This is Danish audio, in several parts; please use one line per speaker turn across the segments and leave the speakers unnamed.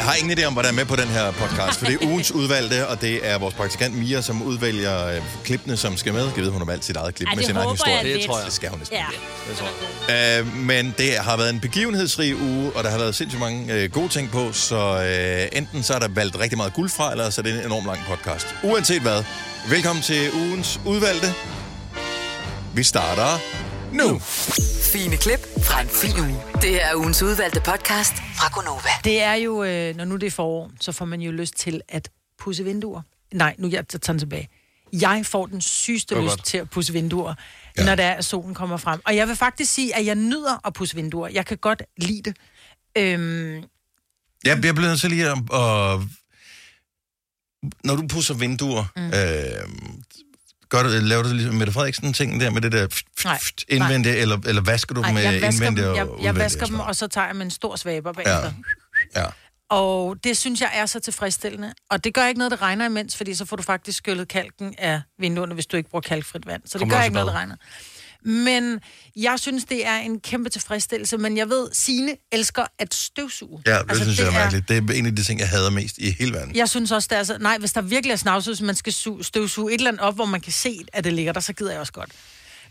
Jeg har ingen idé om, hvad der er med på den her podcast, for det er ugens udvalgte, og det er vores praktikant Mia, som udvælger øh, klippene, som skal med. Jeg ved, hun har valgt sit eget klip
Ej,
med sin egen historie.
jeg
Det tror jeg.
Det skal hun næsten.
Ja.
Det tror jeg.
Øh, men det har været en begivenhedsrig uge, og der har været sindssygt mange øh, gode ting på, så øh, enten så er der valgt rigtig meget guld fra, eller så er det en enormt lang podcast. Uanset hvad, velkommen til ugens udvalgte. Vi starter nu.
Fine klip fra en fin uge. Det er ugens udvalgte podcast fra Gonova.
Det er jo, øh, når nu det er forår, så får man jo lyst til at pusse vinduer. Nej, nu jeg tager den tilbage. Jeg får den sygeste lyst
godt.
til at pusse vinduer,
Ja.
når der er, at solen kommer frem. Og jeg vil faktisk sige, at jeg nyder at pusse vinduer. Jeg kan godt lide det. Øhm,
Jeg, jeg bliver nødt til lige at... at når du pusser vinduer, mm. øh, gør du, laver du ligesom Mette Frederiksen ting der med det der pft, indvendigt, eller, eller vasker du
nej,
med
jeg vasker, dem,
indvendigt og
jeg, vasker
og
dem, og så tager jeg med en stor svaber
Ja.
bagefter.
Ja.
Og det synes jeg er så tilfredsstillende. Og det gør ikke noget, det regner imens, fordi så får du faktisk skyllet kalken af vinduerne, hvis du ikke bruger kalkfrit vand. Så det
Kommer
gør ikke noget, det regner. Men jeg synes, det er en kæmpe tilfredsstillelse. Men jeg ved, Sine elsker at støvsuge.
Ja, det altså, synes jeg er mærkeligt. Det er en af de ting, jeg hader mest i hele verden.
Jeg synes også, det er så... Nej, hvis der virkelig er snavset, så man skal su- støvsuge et eller andet op, hvor man kan se, at det ligger der, så gider jeg også godt.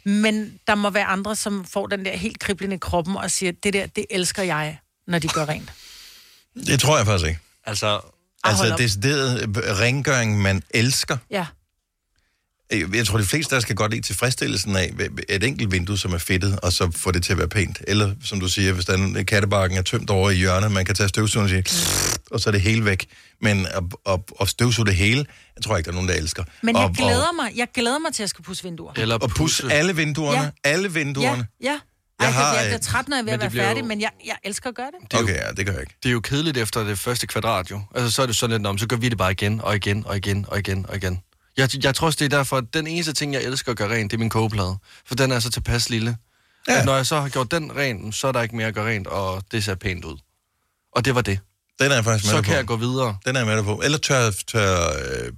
Men der må være andre, som får den der helt kriblende i kroppen og siger, det der, det elsker jeg, når de gør rent.
Det tror jeg faktisk ikke.
Altså,
Altså,
op.
decideret øh, rengøring, man elsker.
Ja.
Jeg jeg tror, de fleste der skal godt lide tilfredsstillelsen af et enkelt vindue, som er fedtet, og så få det til at være pænt. Eller, som du siger, hvis der er en kattebakken er tømt over i hjørnet, man kan tage støvsugeren og sige, og så er det hele væk. Men at, at, at støvsuge det hele, jeg tror ikke, der er nogen, der elsker.
Men
og,
jeg glæder mig. Jeg glæder mig til at skal pusse vinduer.
eller
Og, og pusse alle vinduerne.
Ja.
Alle vinduerne.
Ja, ja.
Jeg
Ej,
har,
jeg, jeg
øh,
bliver træt, når jeg er ved at være
det
færdig,
jo-
men jeg, jeg elsker at gøre det.
er jo-
Okay, ja, det gør jeg ikke.
Det er jo kedeligt efter det første kvadrat, jo. Altså, så er det sådan lidt, "Nå, men så gør vi det bare igen, og igen, og igen, og igen, og igen. Jeg, jeg tror også, det er derfor, at den eneste ting, jeg elsker at gøre rent, det er min kogeplade. For den er så tilpas lille.
Ja.
Ja. At når jeg så har gjort den ren, så er der ikke mere at gøre rent, og det ser pænt ud. Og det var det.
Den er jeg faktisk med
Så kan
på.
jeg gå videre.
Den er jeg med dig på. Eller tør, tør øh,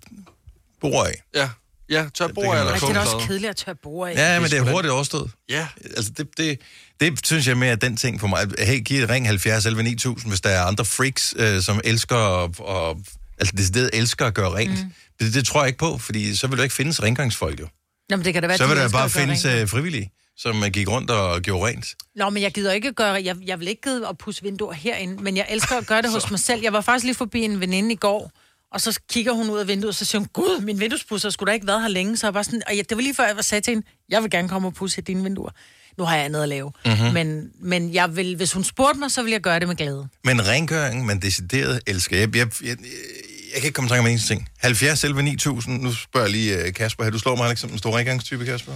bord af.
Ja, ja tør bord
man
eller
Ej, det er også
kogeplade.
kedeligt at tørre bord af.
Ja, men det er hurtigt overstået.
Ja,
Altså, det, det, det synes jeg mere er den ting for mig. Hey, giv et ring 70 11 9000, hvis der er andre freaks, øh, som elsker at, og, altså decideret elsker at gøre rent. Mm. Det, det, tror jeg ikke på, fordi så vil der ikke findes rengøringsfolk jo.
Jamen, det kan da være,
Så
de
vil der
elsker
bare
at gøre
findes
rent.
øh, frivillige, som øh, gik rundt og gjorde rent.
Nå, men jeg gider ikke gøre... Jeg, jeg vil ikke gide at pusse vinduer herinde, men jeg elsker at gøre det hos mig selv. Jeg var faktisk lige forbi en veninde i går, og så kigger hun ud af vinduet, og så siger hun, Gud, min vinduespusser skulle da ikke været her længe. Så jeg var sådan, og jeg, det var lige før, jeg var sagde til hende, jeg vil gerne komme og pusse dine vinduer. Nu har jeg andet at lave.
Mhm.
Mm-hmm. Men, men jeg vil, hvis hun spurgte mig, så vil jeg gøre det med glæde.
Men rengøring, man decideret elsker. Jeg, jeg, jeg, jeg kan ikke komme i tanke om en eneste ting. 70 11 9000, nu spørger jeg lige øh, Kasper her. Du slår mig ikke som en stor rengøringstype, Kasper?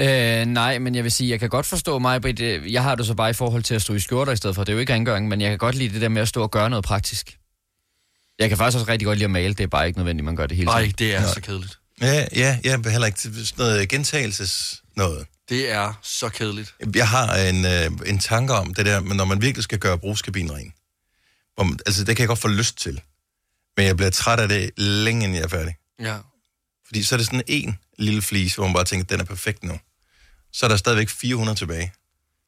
Øh, nej, men jeg vil sige, jeg kan godt forstå mig, Britt. øh, Jeg har det så bare i forhold til at stå i skjorter i stedet for. Det er jo ikke rengøring, men jeg kan godt lide det der med at stå og gøre noget praktisk. Jeg kan faktisk også rigtig godt lide at male. Det er bare ikke nødvendigt, man gør det hele
nej,
tiden.
det er så kedeligt.
Ja, ja, jeg er heller ikke sådan noget gentagelses noget.
Det er så kedeligt.
Jeg har en, øh, en tanke om det der, men når man virkelig skal gøre brugskabinen ren. Hvor man, altså, det kan jeg godt få lyst til. Men jeg bliver træt af det længe inden jeg er færdig.
Ja.
Fordi så er det sådan en lille flis, hvor man bare tænker, den er perfekt nu. Så er der stadigvæk 400 tilbage.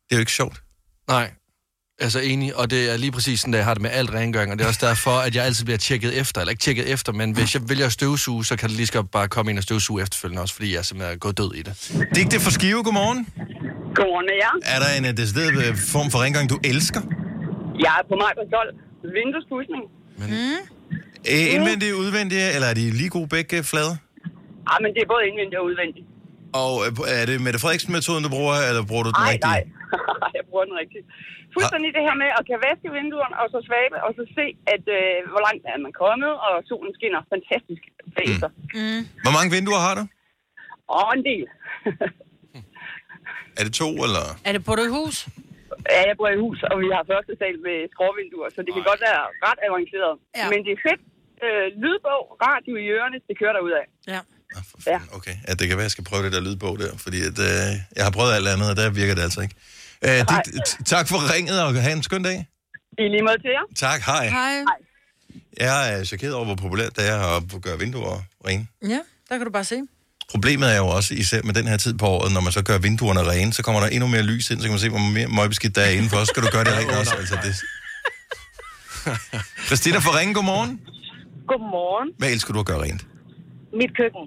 Det er jo ikke sjovt.
Nej, altså enig, og det er lige præcis sådan, at jeg har det med alt rengøring, og det er også derfor, at jeg altid bliver tjekket efter, eller ikke tjekket efter, men hvis jeg vælger at støvsuge, så kan det lige så godt bare komme ind og støvsuge efterfølgende også, fordi jeg simpelthen er gået død i det.
Det er ikke det for skive, godmorgen.
Godmorgen jer.
Er der en uh, decideret øh, form for rengøring, du elsker?
Jeg er på mig på 12. Vinduespudsning.
Øh, indvendige, udvendige, eller er de lige gode begge flade?
Ah, men det er både indvendigt og udvendigt.
Og øh, er det Mette Frederiksen-metoden, du bruger, eller bruger du den
Nej,
rigtige?
nej. jeg bruger den rigtigt. Fuldstændig det her med at kan vaske vinduerne, og så svabe, og så se, at øh, hvor langt er man kommet, og solen skinner fantastisk bagefter. Mm.
Hvor mange vinduer har du?
Og en del.
Er det to, eller?
Er det på det hus?
Ja, jeg bor i hus, og vi har første sal med skråvinduer, så det kan godt være ret avanceret.
Ja.
Men det er fedt. Øh, lydbog, radio i ørerne, det kører der ud af.
Ja.
Ah, for fanden. Okay, ja, det kan være, jeg skal prøve det der lydbog der, fordi at, øh, jeg har prøvet alt andet, og der virker det altså ikke. Øh, det, tak for ringet, og have en skøn dag.
I lige måde til jer.
Tak, hej.
Hej.
Jeg er chokeret over, hvor populært det er at gøre vinduer rene.
Ja, der kan du bare se.
Problemet er jo også, især med den her tid på året, når man så gør vinduerne rene, så kommer der endnu mere lys ind, så kan man se, hvor mere møgbeskidt der er indenfor. Så skal du gøre det rent også. Altså, det... Christina fra Ringe, godmorgen.
Godmorgen.
Hvad elsker du at gøre rent?
Mit køkken.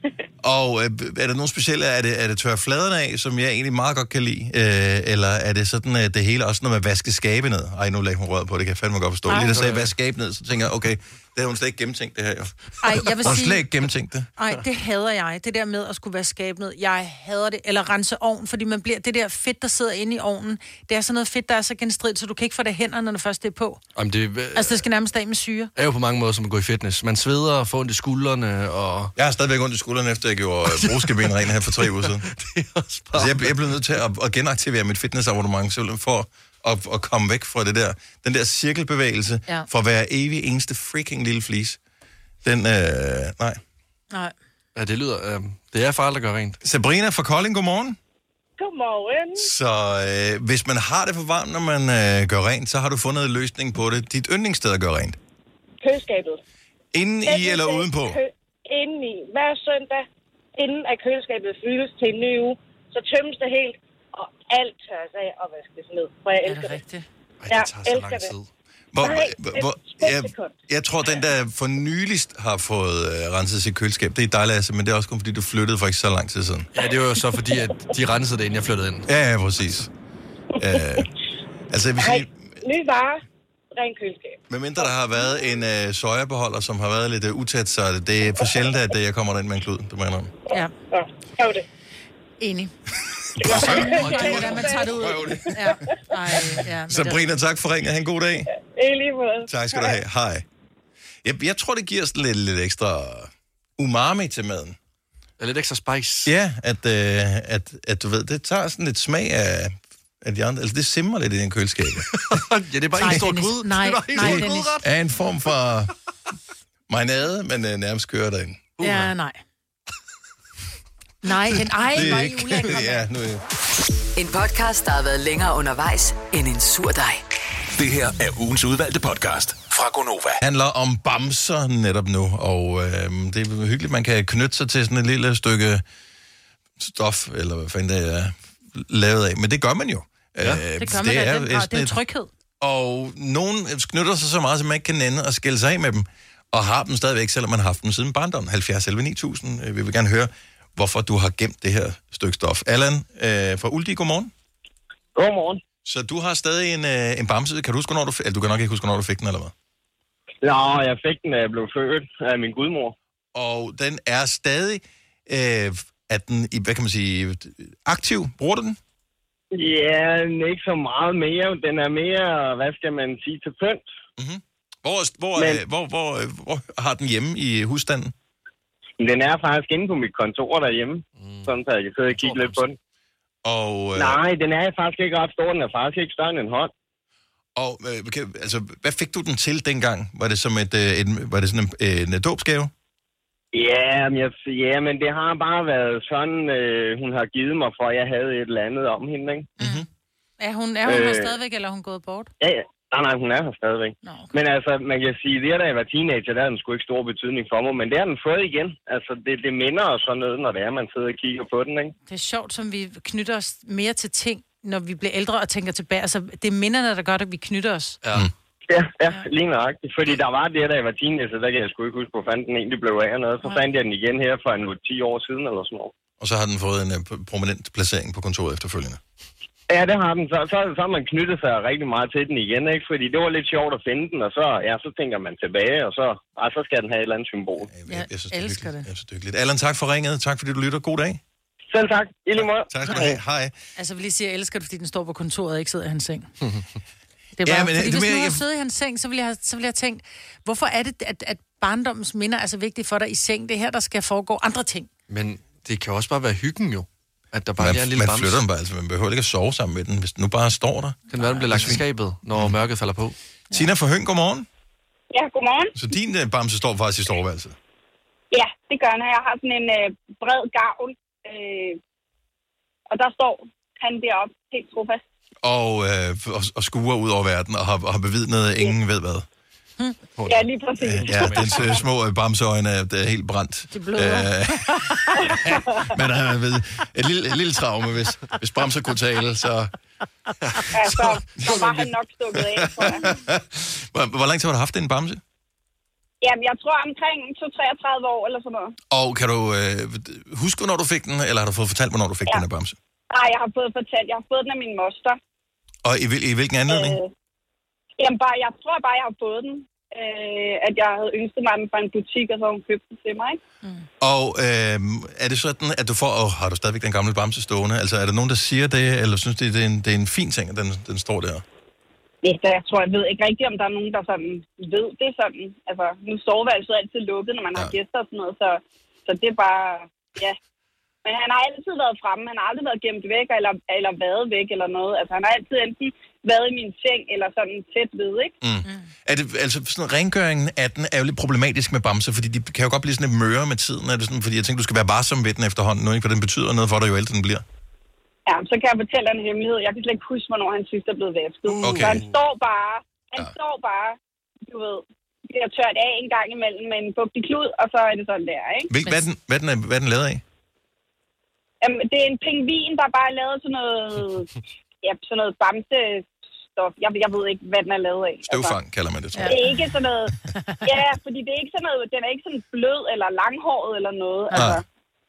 Og øh, er der nogen specielle, er det, er det tørre fladerne af, som jeg egentlig meget godt kan lide? Øh, eller er det sådan, at det hele også, når man vasker skabe ned? Ej, nu lægger hun røret på, det kan jeg fandme godt forstå. Lige der sagde, vask skabe ned, så tænker jeg, okay, det har hun slet ikke gennemtænkt det her. jo.
Ej, jeg vil
Hun har slet
sige,
ikke gennemtænkt det.
ej, det hader jeg. Det der med at skulle være skabnet. Jeg hader det. Eller rense ovn, fordi man bliver, det der fedt, der sidder inde i ovnen, det er sådan noget fedt, der er så genstridigt, så du kan ikke få det i hænderne, når det først er på.
Jamen, det
Altså, det skal nærmest af med syre.
er jo på mange måder som at gå i fitness. Man sveder og får ondt i skuldrene, og...
Jeg har stadigvæk ondt i skulderen, efter jeg gjorde øh, brugskabinen ren her for tre uger siden.
Det er også bare...
Altså, jeg, jeg blev nødt til at, at genaktivere mit fitnessabonnement, simpelthen for at, at komme væk fra det der, den der cirkelbevægelse,
Ja.
for hver evig eneste freaking lille flis. Den, øh, nej.
Nej.
Ja, det lyder... Øh, det er farligt at gøre rent.
Sabrina fra Kolding, godmorgen.
Godmorgen.
Så øh, hvis man har det for varmt, når man øh, gør rent, så har du fundet en løsning på det. Dit yndlingssted at gøre rent.
Køleskabet.
Inden i eller udenpå?
Kø- inden i. Hver søndag, inden at køleskabet fyldes til en ny uge, så tømmes det helt, alt tørres af og vaskes ned. For jeg
Er
elsker
det
det.
rigtigt?
Ej,
Ja,
det tager så
elsker
lang
det.
tid.
Hvor,
Nej,
hvor, jeg, jeg tror, den der for nyligst har fået øh, renset sit køleskab, det er dejligt, altså, men det er også kun fordi, du flyttede for ikke så lang tid siden.
Ja, det var jo så fordi, at de rensede det, inden jeg flyttede ind.
Ja, ja, præcis. Øh, altså, jeg vil
Nej,
sige,
ny vare, ren køleskab.
medmindre der har været en øh, sojabeholder, som har været lidt øh, utæt, så er det, det er for sjældent, at øh, jeg kommer ind med en klud, det må jeg.
Ja,
Ja, det.
enig.
Og
Det er, hvordan man tager det ud.
Prøv det.
Ja. Ej, ja, men
Sabrina, tak for ringen. Ha' en god dag.
I lige måde.
Tak skal du have. Hej. Jeg, jeg tror, det giver sådan lidt, lidt ekstra umami til maden.
Ja, lidt ekstra spice.
Ja, at, øh, at, at du ved, det tager sådan lidt smag af, af de andre. Altså, det simmer lidt i den køleskab.
ja, det er bare
Nej,
en stor
Dennis.
gryde.
Nej,
det er bare en
nej, Dennis.
er en form for marinade, men øh, nærmest kører derinde.
Ja, nej. Nej, en, ej,
Det er
nej,
ikke...
ulækkert.
ja, nu er
En podcast, der har været længere undervejs end en sur dej.
Det her er ugens udvalgte podcast fra Gonova.
handler om bamser netop nu, og øh, det er hyggeligt, man kan knytte sig til sådan et lille stykke stof, eller hvad fanden det er lavet af. Men det gør man jo. Ja,
Det gør man da, den grad. Det er en tryghed.
Og nogen knytter sig så meget, at man ikke kan nænde og skille sig af med dem, og har dem stadigvæk, selvom man har haft dem siden barndommen. 70 11 9000. Øh, Vi vil gerne høre, hvorfor du har gemt det her stykke stof. Allan øh, fra Uldi, godmorgen.
Godmorgen.
Så du har stadig en, øh, en bamse. Kan du huske, hvornår du, eller du kan nok ikke huske, hvornår du fik den, eller hvad?
Nå, jeg fik den, da jeg blev født af min gudmor.
Og den er stadig, øh, er den, hvad kan man sige, aktiv? Bruger du den?
Ja, ikke så meget mere. Den er mere, hvad skal man sige, til pynt.
Hvor, hvor,
Men-
øh, hvor, hvor, øh, hvor har den hjemme i husstanden?
Den er faktisk inde på mit kontor derhjemme, mm. sådan så jeg kan sidde og kigge lidt på den.
Og, øh,
Nej, den er faktisk ikke ret stor. Den er faktisk ikke større end en hånd.
og øh, kan, altså, hvad fik du den til dengang? Var det som et, øh, et var det sådan en, en dåbsgave?
Ja, men, jeg, ja, men det har bare været sådan, øh, hun har givet mig, for jeg havde et eller andet om hende, ikke?
Er hun, er hun her
Øh.
stadigvæk, eller er hun gået bort?
Ja, ja. Nej, nej, hun er her stadigvæk.
Nå, okay.
Men altså, man kan sige, det da jeg var teenager, der havde den sgu ikke stor betydning for mig, men det har den fået igen. Altså, det, det minder os sådan noget, når det er, man sidder og kigger på den, ikke?
Det er sjovt, som vi knytter os mere til ting, når vi bliver ældre og tænker tilbage. Altså, det er minderne, der gør, at vi knytter os.
Ja.
Ja, ja, lige nøjagtigt. Fordi der var det, da jeg var teenager, der kan jeg sgu ikke huske, hvor fanden den egentlig blev af og noget. Så fandt jeg den igen her for en 10 år siden eller sådan noget.
Og så har den fået en uh, prominent placering på kontoret efterfølgende.
Ja, det har den. Så, så, så har man knyttet sig rigtig meget til den igen, ikke? Fordi det var lidt sjovt at finde den, og så, ja, så tænker man tilbage, og så, ah, så skal den have et eller andet symbol.
Jeg
synes,
elsker
det. Er hyggeligt.
det.
Jeg synes, det er hyggeligt. Allan, tak for ringet. Tak fordi du lytter. God dag.
Selv tak. I lige måde.
Tak skal du have. Hej.
Altså, jeg vil lige sige, at jeg elsker det, fordi den står på kontoret og ikke sidder i hans seng. Det er
Ja, men
ja, fordi
det
hvis nu jeg
jeg-
sidder i hans seng, så ville jeg, så ville jeg tænkt, hvorfor er det, at, at barndommens minder er så vigtige for dig i seng? Det er her, der skal foregå andre ting.
Men det kan også bare være hyggen jo. At der bare
Man,
er en lille
man
bams.
flytter den bare, altså man behøver ikke at sove sammen med den, hvis den nu bare står der.
Den verden bliver lagt i skabet, når mørket falder på.
Tina fra Høng, godmorgen.
Ja, godmorgen.
Så din uh, bamse står faktisk i soveværelset.
Ja, det gør han. Jeg har sådan en øh, bred gavl, øh, og der står han deroppe helt trofast.
Og, øh, og, og skuer ud over verden og har, har bevidnet ingen ved hvad.
Ja, lige præcis.
Ja, den øh, små øh, bamseøjne er, er helt brændt.
Det bløder.
Øh, men han er ved et lille, et lille traume, hvis, hvis bamser kunne tale, så...
Ja, så, så var han nok stukket af, tror jeg.
Hvor, hvor lang tid har du haft den bamse?
Jamen, jeg tror omkring 2-33 år eller sådan noget.
Og kan du øh, huske, hvornår du fik den, eller har du fået fortalt, hvornår du fik ja. Den her bamse?
Nej, jeg har fået fortalt, jeg har fået den af min moster.
Og i, i hvilken anledning? Øh.
Jamen, bare, jeg tror bare, jeg har fået den. Øh, at jeg havde ønsket mig den fra en butik, og så har hun købt den til mig. Ikke?
Og øh, er det sådan, at du får... Åh, har du stadigvæk den gamle bamse stående? Altså, er der nogen, der siger det, eller synes de, det er en, det er en fin ting, at den, den står der?
Ja, jeg tror, jeg ved ikke rigtigt, om der er nogen, der sådan ved det sådan. Altså, nu soveværelset er altid lukket, når man har
Ja.
gæster og sådan noget, så, så det er bare, ja. Men han har altid været fremme, han har aldrig været gemt væk, eller, eller været væk, eller noget. Altså, han har altid enten været i min seng, eller sådan tæt ved, ikke?
Mm. Er det, altså, sådan rengøringen af den er jo lidt problematisk med bamser, fordi de kan jo godt blive sådan lidt møre med tiden. Er det sådan, fordi jeg tænker, du skal være varsom ved den efterhånden nu, ikke? For den betyder noget for dig, jo ældre den bliver.
Ja, så kan jeg fortælle dig en hemmelighed. Jeg kan slet ikke huske, hvornår han sidst er blevet vasket.
Okay.
Så han står bare, han
Ja.
står bare, du ved, bliver tørt af en gang imellem med en bugtig klud, og så er det sådan der, ikke?
Hvil, hvad, er den, hvad, er den, hvad er den lavet af?
Jamen, det er en pingvin, der bare er lavet sådan noget, ja, sådan noget bamsestof. Jeg, jeg ved ikke, hvad den er lavet af.
Støvfang, kalder man det, tror
Altså,
jeg.
det er ikke sådan noget, ja, fordi det er ikke sådan noget, den er ikke sådan blød eller langhåret eller noget. Altså,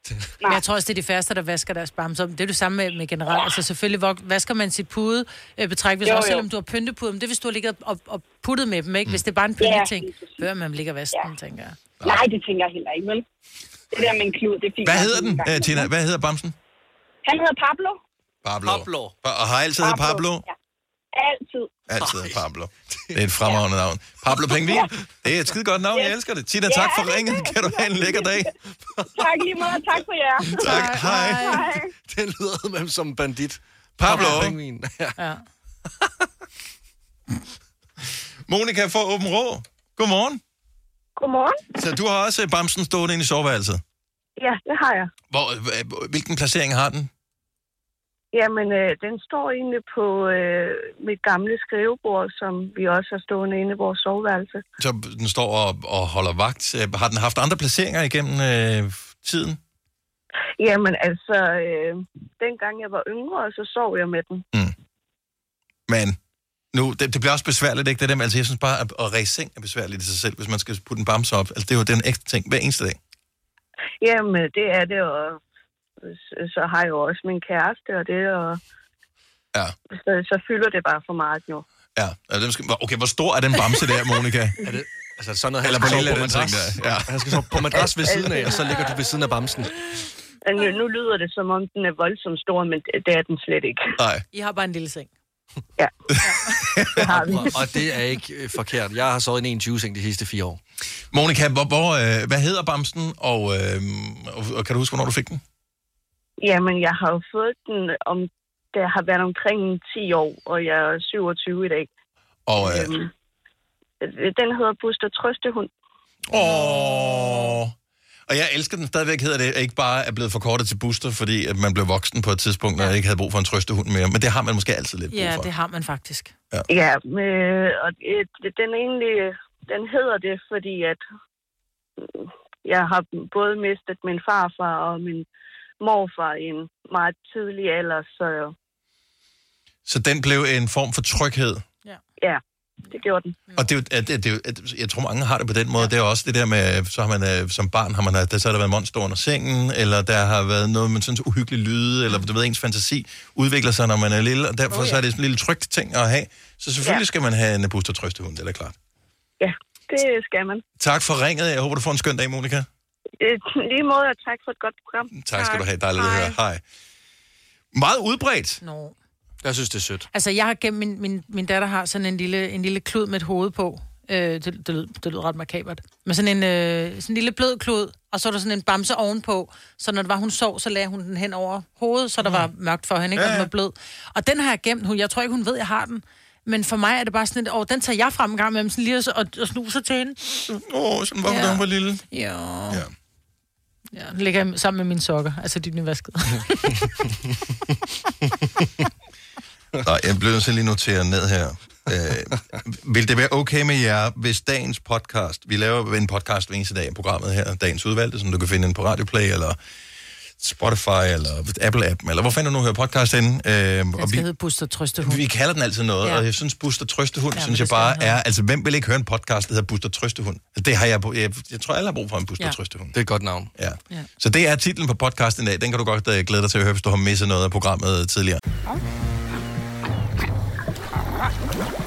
Men jeg tror også, det er de færreste, der vasker deres bamser. Det er det samme med, med generelt. Altså selvfølgelig vasker man sit pude øh, betræk, hvis
Jo,
også
jo.
selvom du har pyntepude. Men det er, hvis du har ligget og, og puttet med dem, ikke? Hvis det er bare en
Ja,
pynteting,
præcis.
bør man ligge og vaske
Ja.
den, tænker jeg.
nej, det tænker jeg heller ikke, vel? Det der med en klud, det fint.
Hvad hedder
en
den,
gang
øh, Tina? Hvad hedder bamsen?
Han hedder Pablo.
Pablo.
Pablo.
Og har altid heddet Pablo?
Ja. Altid.
Altid Pablo. Det er et fremragende navn. Pablo Pengvin. Det er et skide godt navn, jeg elsker det. Tina, tak for ringet. Kan du have en lækker dag?
Tak lige meget, tak for jer.
Tak, hej.
Hej.
Det lyder med som bandit.
Pablo.
Pingvin. Ja.
Ja.
Monika fra Åben Rå. Godmorgen.
Godmorgen.
Så du har også bamsen stående inde i soveværelset.
Ja, det har jeg.
Hvor, hvilken placering har den?
Jamen, øh, den står egentlig på øh, mit gamle skrivebord, som vi også har stående inde i vores soveværelse.
Så den står og, og holder vagt. Øh, Har den haft andre placeringer igennem øh, tiden?
Jamen, altså, øh, dengang jeg var yngre, så sov jeg med den.
Men nu, det, det bliver også besværligt, ikke? Det der, med- altså, jeg synes bare, at, at ræse seng er besværligt i sig selv, hvis man skal putte en bamse op. Altså, det er jo den ekstra ting hver eneste dag.
Jamen, det er det, og så- så har jeg jo også min kæreste, og det, og
Ja.
så, så fylder det bare for meget nu.
Ja. Den skal, okay, hvor stor er den bamse der, Monika?
Er det, altså sådan noget,
Eller hvor
sove
lille
på
er den ting der? Ja.
Han skal sove på madras ved siden af, og så ligger du ved siden af bamsen.
Men Nu, nu lyder det, som om den er voldsomt stor, men det, er den slet ikke.
Nej.
I har bare en lille seng.
Ja, det har vi.
Og, det er ikke øh, forkert. Jeg har sovet i en 21-seng de sidste fire år.
Monika, hvor, hvor, øh, hvad hedder bamsen, og, øh, og, og kan du huske, hvornår du fik den?
Jamen, jeg har jo fået den om... Det har været omkring 10 år, og jeg er 27 i dag.
Og, øh,
Øhm, den hedder Buster Trøstehund.
åh, og jeg elsker den stadigvæk, hedder det, ikke bare er blevet forkortet til booster, fordi at man blev voksen på et tidspunkt, og ikke havde brug for en trøstehund mere. Men det har man måske altid lidt brug
Ja,
for.
det har man faktisk.
Ja, med, og det, den egentlig... Den hedder det, fordi at mm, jeg har både mistet min farfar og min morfar i en meget tidlig alder, så
Så den blev en form for tryghed.
ja, det gjorde den.
Og det er, det, det er at jeg tror, mange har det på den måde. Ja. Det er også det der med, så har man øh, som barn, har man, der, så har der været monster under sengen, eller der har været noget med sådan uhyggelige lyde, eller du ved, ens fantasi udvikler sig, når man er lille, og derfor oh, ja. så er det sådan en lille trygt ting at have. Så selvfølgelig ja.
Ja.
skal man have en booster trøstehund, det er da klart.
Ja, det skal man.
Tak for ringet. Jeg håber, du får en skøn dag, Monika.
Øh, lige måde, og tak for et godt program.
Tak skal du have. Dejligt at høre. Hej. Meget udbredt.
Nå.
Jeg synes, det er sødt.
Altså, jeg har gennem min, min, min datter har sådan en lille, en lille klud med et hoved på. Øh, det, det, lød, det lød ret makabert. Men sådan en, øh, sådan en lille blød klud, og så er der sådan en bamse ovenpå. Så når det var, hun sov, så lagde hun den hen over hovedet, så der var mørkt for hende, ikke?
Ja,
Og den
ja.
var blød. Og den har jeg gemt. Hun, jeg tror ikke, hun ved, jeg har den. Men for mig er det bare sådan et, åh, den tager jeg frem en gang med sådan lige og, og, og snuser til hende.
Åh, oh, sådan var hun,
Ja.
da hun var lille.
Ja.
Ja.
Ja, den ligger jeg sammen med mine sokker, altså de nyvaskede.
Nej, jeg bliver nødt til lige notere ned her. Øh, vil det være okay med jer, hvis dagens podcast, vi laver en podcast hver eneste dag i programmet her, dagens udvalgte, som du kan finde inde på Radioplay, eller Spotify eller Apple-appen, eller hvor fanden du nu hører podcast henne. Øh,
Den
og vi,
hedde Buster Trøstehund.
vi kalder den altid noget, ja. Og jeg synes, Buster Trøstehund, ja, synes jeg bare er... Altså, hvem vil ikke høre en podcast, der hedder Buster Trøstehund? Altså, Det har jeg... Jeg, jeg tror, alle har brug for en Buster ja. Trøstehund.
Det er et godt navn.
Ja.
Ja.
Så det er titlen på podcasten i dag. Den kan du godt uh, glæde dig til at høre, hvis du har misset noget af programmet tidligere.
Oyster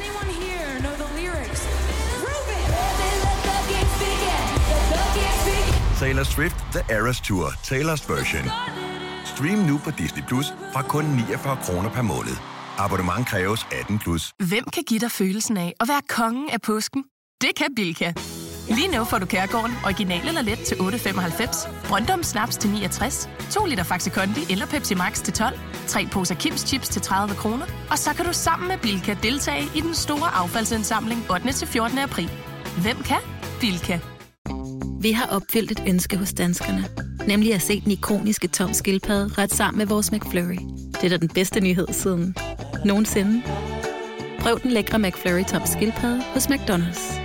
Taylor Swift The Eras Tour, Taylor's version. Stream nu på Disney Plus fra kun 49 kroner per måned. Abonnement kræves 18 plus.
Hvem kan give dig følelsen af at være kongen af påsken? Det kan Bilka! Lige nu får du Kærgården original eller let til 8.95, Brøndum Snaps til 69, 2 liter Faxi Kondi eller Pepsi Max til 12, 3 poser Kims Chips til 30 kroner, og så kan du sammen med Bilka deltage i den store affaldsindsamling 8. til 14. april. Hvem kan? Bilka.
Vi har opfyldt et ønske hos danskerne. Nemlig at se den ikoniske tom skildpadde ret sammen med vores McFlurry. Det er da den bedste nyhed siden nogensinde. Prøv den lækre McFlurry tom skildpadde hos McDonald's.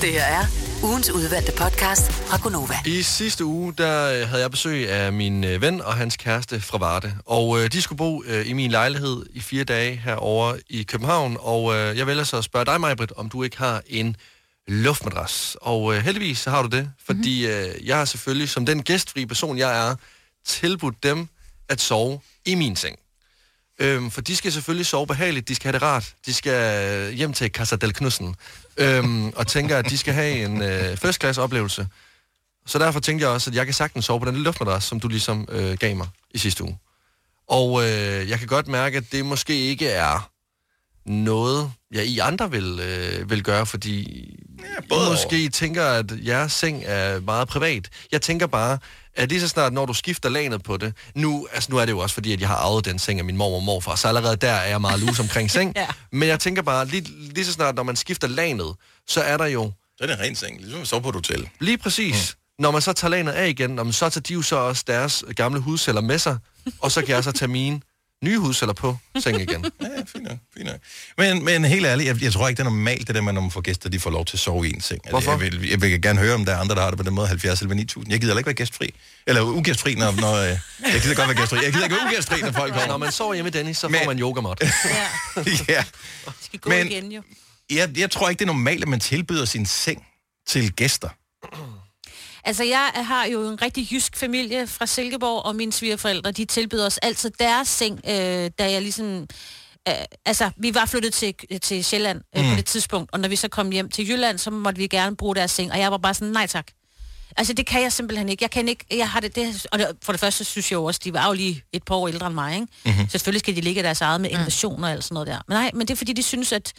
Det her er ugens udvalgte podcast fra Gonova.
I sidste uge, der øh, havde jeg besøg af min øh, ven og hans kæreste fra Varde. Og øh, de skulle bo øh, i min lejlighed i fire dage herovre i København. Og øh, jeg vælger så at spørge dig, Majbrit, om du ikke har en luftmadras. Og øh, heldigvis så har du det, fordi øh, jeg har selvfølgelig, som den gæstfri person, jeg er, tilbudt dem at sove i min seng. Øhm, for de skal selvfølgelig sove behageligt, de skal have det rart, de skal hjem til Casa del Knudsen, øhm, og tænker, at de skal have en øh, first class oplevelse. Så derfor tænkte jeg også, at jeg kan sagtens sove på den luftmadras, som du ligesom øh, gav mig i sidste uge. Og øh, jeg kan godt mærke, at det måske ikke er noget, jeg I andre vil, øh, vil gøre, fordi ja, I måske tænker, at jeres seng er meget privat. Jeg tænker bare, at lige så snart, når du skifter lanet på det, nu, altså nu er det jo også fordi, at jeg har arvet den seng af min mor og morfar, så allerede der er jeg meget lus omkring seng. ja. Men jeg tænker bare, lige, lige så snart, når man skifter lanet, så er der jo...
Så er det en ren seng, ligesom sove på et hotel.
Lige præcis. Mm. Når man så tager lanet af igen, så tager de jo så også deres gamle hudceller med sig, og så kan jeg så tage mine nye hudceller på seng igen.
Ja, fint nok, fint nok. Men, men helt ærligt, jeg, jeg tror ikke, det er normalt, det der med, når man får gæster, de får lov til at sove i en seng. Altså,
Hvorfor?
Jeg vil, jeg vil gerne høre, om der er andre, der har det på den måde, 70 eller 9000. Jeg gider ikke være gæstfri. Eller ugæstfri, når... når øh, jeg gider godt være gæstfri. Jeg gider ikke være ugæstfri, når folk kommer.
Når man sover hjemme med Dennis, så
Men-
får man yogamat.
ja.
skal gå
Men-
igen jo.
Jeg, jeg tror ikke, det er normalt, at man tilbyder sin seng til gæster.
Altså, jeg har jo en rigtig jysk familie fra Silkeborg, og mine svigerforældre, de tilbyder os altid deres seng, øh, da jeg ligesom... Øh, altså, vi var flyttet til, til Sjælland øh, mm. på det tidspunkt, og når vi så kom hjem til Jylland, så måtte vi gerne bruge deres seng, og jeg var bare sådan, nej tak. Altså, det kan jeg simpelthen ikke. Jeg kan ikke, jeg har det, det og det, for det første synes jeg jo også, de var jo lige et par år ældre end mig, ikke? Mm-hmm. Så selvfølgelig skal de ligge deres eget med invasion og alt sådan noget der. Men nej, men det er fordi, de synes, at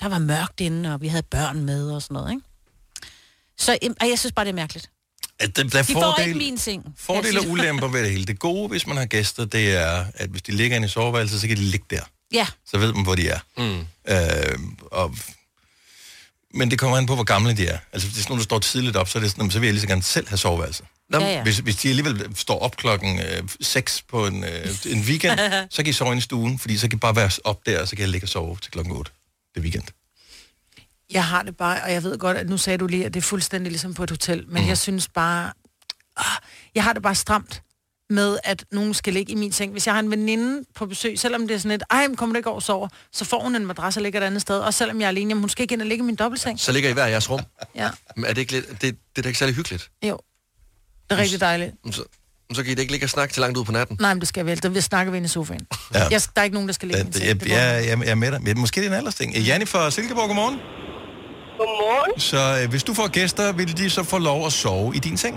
der var mørkt inde, og vi havde børn med og sådan noget, ikke? Så øhm, og jeg synes bare, det er mærkeligt.
At der, der er
De får
fordel,
ikke min seng.
fordele og ulemper ved det hele. Det gode, hvis man har gæster, det er, at hvis de ligger inde i soveværelset, så kan de ligge der.
Ja,
Så ved man, hvor de er.
Mm.
Øh, og, men det kommer an på, hvor gamle de er. Altså, hvis det er sådan nogle, der står tidligt op, så, er det sådan, så vil jeg lige så gerne selv have soveværelse.
Nå,
Ja, ja.
Hvis, hvis de alligevel står op klokken øh, 6 på en, øh, en weekend, så kan I sove i stuen, fordi så kan I bare være op der, og så kan jeg ligge og sove til klokken 8. Det er weekend.
Jeg har det bare, og jeg ved godt, at nu sagde du lige, at det er fuldstændig ligesom på et hotel, men mm. jeg synes bare, ah, jeg har det bare stramt med, at nogen skal ligge i min seng. Hvis jeg har en veninde på besøg, selvom det er sådan et, ej, men kommer du ikke over og sover, så får hun en madras og ligger et andet sted. Og selvom jeg er alene, jamen, hun skal ikke ind og ligge i min dobbeltseng.
Så ligger I hver jeres rum.
Ja,
Men er det ikke lidt, det, det er da ikke særlig hyggeligt?
jo. Det er rigtig dejligt.
Så, så kan I da ikke ligge og snakke til langt ud på natten.
Nej, men det skal vel. Der snakker vi inde i sofaen.
Ja.
Jeg, der er ikke nogen, der skal ligge i min seng.
jeg, jeg, jeg, jeg er med dig. Men Måske det er en aldersting. Janne fra Silkeborg, godmorgen.
Godmorgen.
Så øh, hvis du får gæster, vil de så få lov at sove i din seng?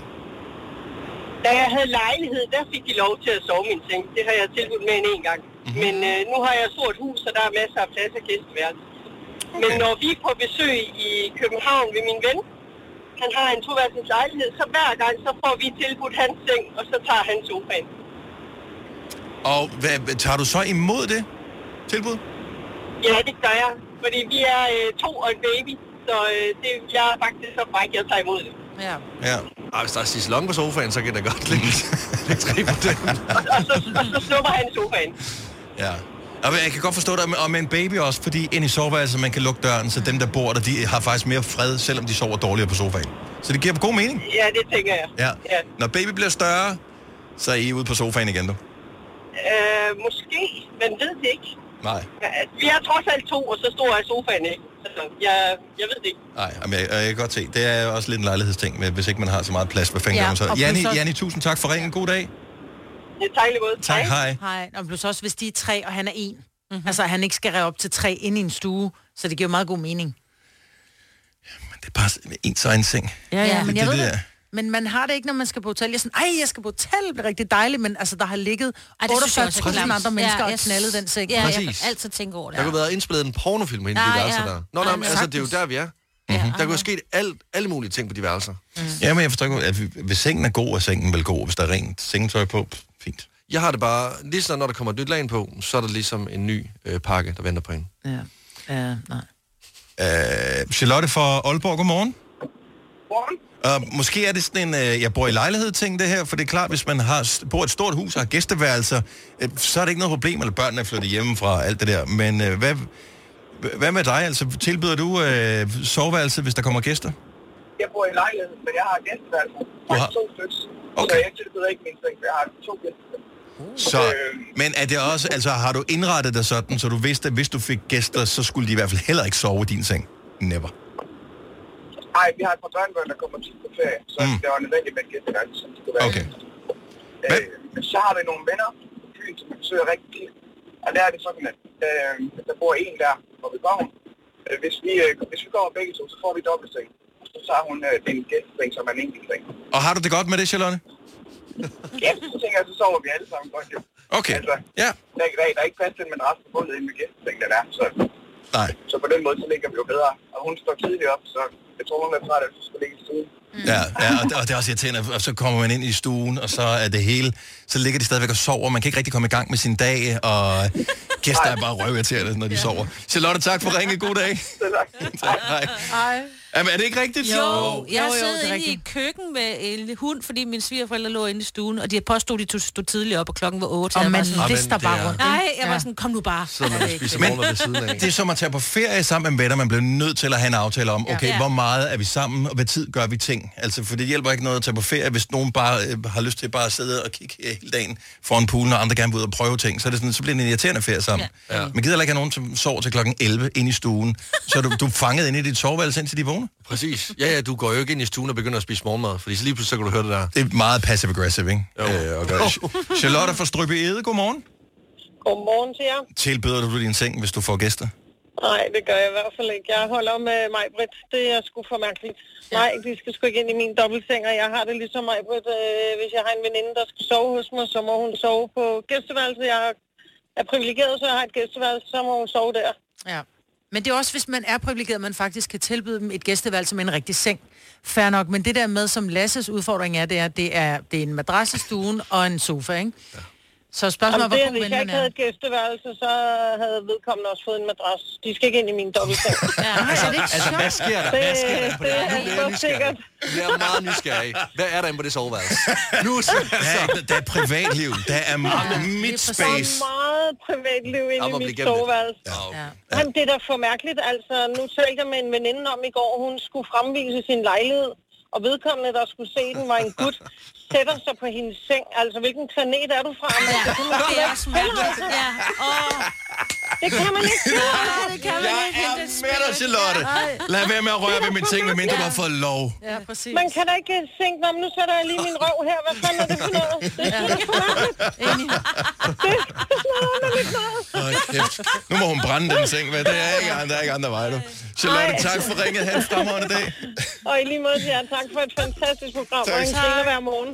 Da jeg havde lejlighed, der fik de lov til at sove i min seng. Det har jeg tilbudt med en en gang.
Mm-hmm. Men øh, nu har jeg et stort hus, så der er masser af plads og gæsteværelse. Okay. Men når vi er på besøg i København ved min ven, han har en toværelses lejlighed, så hver gang så får vi tilbudt hans seng, og så tager han sofaen.
Og hvad, tager du så imod det tilbud?
Ja, det gør jeg. Fordi vi er øh, to og en baby, så øh, det, jeg er faktisk så fræk, jeg tager imod det.
Ja.
Ja.
Ej, hvis der er Cicelon på sofaen, så kan der godt ligge lidt træ på den.
Og så, og så snupper han sofaen.
Ja. Og jeg kan godt forstå det, og med en baby også, fordi ind i soveværelset, man kan lukke døren, så dem, der bor der, de har faktisk mere fred, selvom de sover dårligere på sofaen. Så det giver god mening.
Ja, det tænker jeg.
Ja.
ja.
Når baby bliver større, så er I ude på sofaen igen, du.
Øh, måske, men ved det ikke.
Nej.
Ja, Vi er trods alt to, og så stor er sofaen ikke. Så jeg, jeg ved det ikke.
Nej, men jeg, jeg kan godt se. Det er også lidt en lejlighedsting, med, hvis ikke man har så meget plads. Hvad fanden
Ja,
gør man så? Janni,
også-
Janni, tusind tak for ringen. God dag.
Ja, tak lige måde.
Tak, hej.
Hej. Og plus også, hvis de er tre, og han er en. Mm-hmm. Altså, han ikke skal ræve op til tre ind i en stue, så det giver meget god mening.
Det er bare ens egen seng.
Ja, ja, men
det,
jeg ved
der.
Men man har det ikke, når man skal på hotel. Jeg er sådan, ej, jeg skal på hotel, det bliver rigtig dejligt, men altså, der har ligget
Ej, det synes jeg også er
48.000
klamt.
andre mennesker
Ja,
og
jeg
knaldet den seng.
Ja, jeg
Præcis.
kan altid tænke over det.
Der kunne have indspillet en pornofilm hende i værelser
ja.
der. Nå,
Ej,
nej,
men
altså, det er jo der, vi er.
Mhm.
Der kunne have sket alt, alle mulige ting på de værelser.
Ja, men jeg forstår ikke, at hvis sengen er god, er sengen vel god. Hvis der er rent sengetøj på, pff, fint.
Jeg har det bare, lige så når der kommer et nyt lag på, så er der ligesom en ny øh, pakke, der venter på hende.
Ja. Ja, nej.
Uh, Charlotte fra Aalborg, godmorgen.
Godmorgen.
Uh, måske er det sådan en, uh, jeg bor i lejlighed ting det her, for det er klart, hvis man har, bor et stort hus og har gæsteværelser, uh, så er det ikke noget problem, eller børnene er flyttet hjemmefra, alt det der. Men uh, hvad, hvad med dig? Altså, tilbyder du uh, soveværelse, hvis der kommer gæster?
Jeg bor i lejlighed, men jeg har gæsteværelse.
Du har-
To stykker.
Okay.
Så jeg tilbyder ikke min seng, for jeg har to gæster.
Så, men er det også, altså har du indrettet dig sådan, så du vidste, at hvis du fik gæster, så skulle de i hvert fald heller ikke sove i din seng? Never.
Nej, vi har et par børnebørn, der kommer tit på ferie, så
Mm.
det var nødvendigt med gæsteværelse, som de kunne være.
Okay.
Øh, så har vi nogle venner på byen, som vi besøger rigtig tit. Og der er det sådan, at øh, der bor en der, hvor vi kommer. Øh, hvis, vi, øh, hvis vi kommer begge to, så får vi dobbeltseng. Så tager hun øh, en gæsteseng, som er en enkelt seng.
Og har du det godt med det, Charlotte?
Ja, så tænker jeg, så sover vi alle sammen godt jo.
Okay.
Altså,
ja.
Der, er, der, er- der er ikke plads til en madras på gulvet inde med gæsteseng, den er. Så,
Nej.
så på den måde, så ligger vi jo bedre. Og hun står tidligt op, så jeg tror, hun er træt, at hun skal ligge i stuen.
Ja, ja og, det, og det er også irriterende, og så kommer man ind i stuen, og så er det hele, så ligger de stadigvæk og sover, man kan ikke rigtig komme i gang med sin dag, og gæster er bare røvirriterende, når de sover. Charlotte, tak for ringe. God dag. tak, hej.
Ej.
Jamen, er det ikke rigtigt?
Jo, jeg har
jo, det er
inde i køkken med en hund, fordi mine svigerforældre lå inde i stuen, og de påstod, de stod tidligt op, og klokken var 8.
Og
jeg
man
sådan,
lister bare
det
rundt.
Nej, jeg var
Ja.
sådan, kom nu bare.
Så man spiser
Men
ved siden af.
det er som at tage på ferie sammen med venner. Man bliver nødt til at have en aftale om, okay,
Ja.
hvor meget er vi sammen, og hvad tid gør vi ting. Altså, for det hjælper ikke noget at tage på ferie, hvis nogen bare øh, har lyst til bare at sidde og kigge hele dagen foran poolen, og andre gerne vil ud og prøve ting. Så, er det sådan, så bliver det en irriterende ferie sammen. Ja. Man gider heller ikke have nogen, som sover til klokken 11 ind i stuen. Så du, du er fanget inde i dit soveværelse, indtil de vågner.
Præcis. Ja, ja, du går jo ikke ind i stuen og begynder at spise morgenmad, fordi så lige pludselig så kan du høre det der.
Det er meget passive-aggressive, ikke?
Jo.
Øh, at gøre. Charlotte fra Strøby Ede, godmorgen.
Godmorgen til jer.
Tilbyder du din seng, hvis du får gæster?
Nej, det gør jeg i hvert fald ikke. Jeg holder med mig, Britt. Det er sgu for mærkeligt. Nej, de skal sgu ikke ind i min dobbeltseng, og jeg har det ligesom mig, Britt. Øh, hvis jeg har en veninde, der skal sove hos mig, så må hun sove på gæsteværelset. Jeg er privilegeret, så jeg har et gæsteværelse, så må hun sove der.
Ja. Men det er også, hvis man er privilegeret, at man faktisk kan tilbyde dem et gæsteværelse med en rigtig seng. Fair nok, men det der med, som Lasses udfordring er, det er, det er, det er en madras i stuen og en sofa, ikke? Ja. Så spørgsmålet er,
Jamen,
hvor
det,
god
hvis
ven
jeg
man
ikke havde
er.
et gæsteværelse, så havde vedkommende også fået en madras. De skal ikke ind i min dobbeltseng.
Ja,
Altså, altså, hvad sker der? Hvad sker der på det?
det
Nu
er
bliver jeg
så sikkert.
Jeg er meget nysgerrig. Hvad er der inde på det soveværelse? Nu er
Der er, der er privatliv. Der er mit
Der
space.
er meget privatliv inde i mit soveværelse.
Ja.
Ja.
Men det er da for mærkeligt. Altså, nu talte jeg med en veninde om i går, hun skulle fremvise sin lejlighed, og vedkommende, der skulle se den, var en gut, sætter sig på hendes seng. Altså, hvilken planet er du fra? Men det, kan man
Det er også mærkeligt. Ja. Åh,
det kan man ikke.
nej, det kan man
Jeg
ikke. Det er
med dig, Charlotte. Lad være med at røre ved min ting, medmindre du har fået lov.
Ja, præcis.
Man kan da ikke tænke, "Nå, men nu sætter jeg lige min røv her. Hvad fanden er det for noget? Det er da for mærkeligt. Det er sådan noget
kæft. Nu må hun brænde den seng, hvad? Det er ikke, der er ikke andre veje, du. Charlotte,
Ej.
tak for ringet. Ha' en fremragende dag.
Og i lige måde til jer, tak for et fantastisk program,
Tak.
og en griner hver morgen.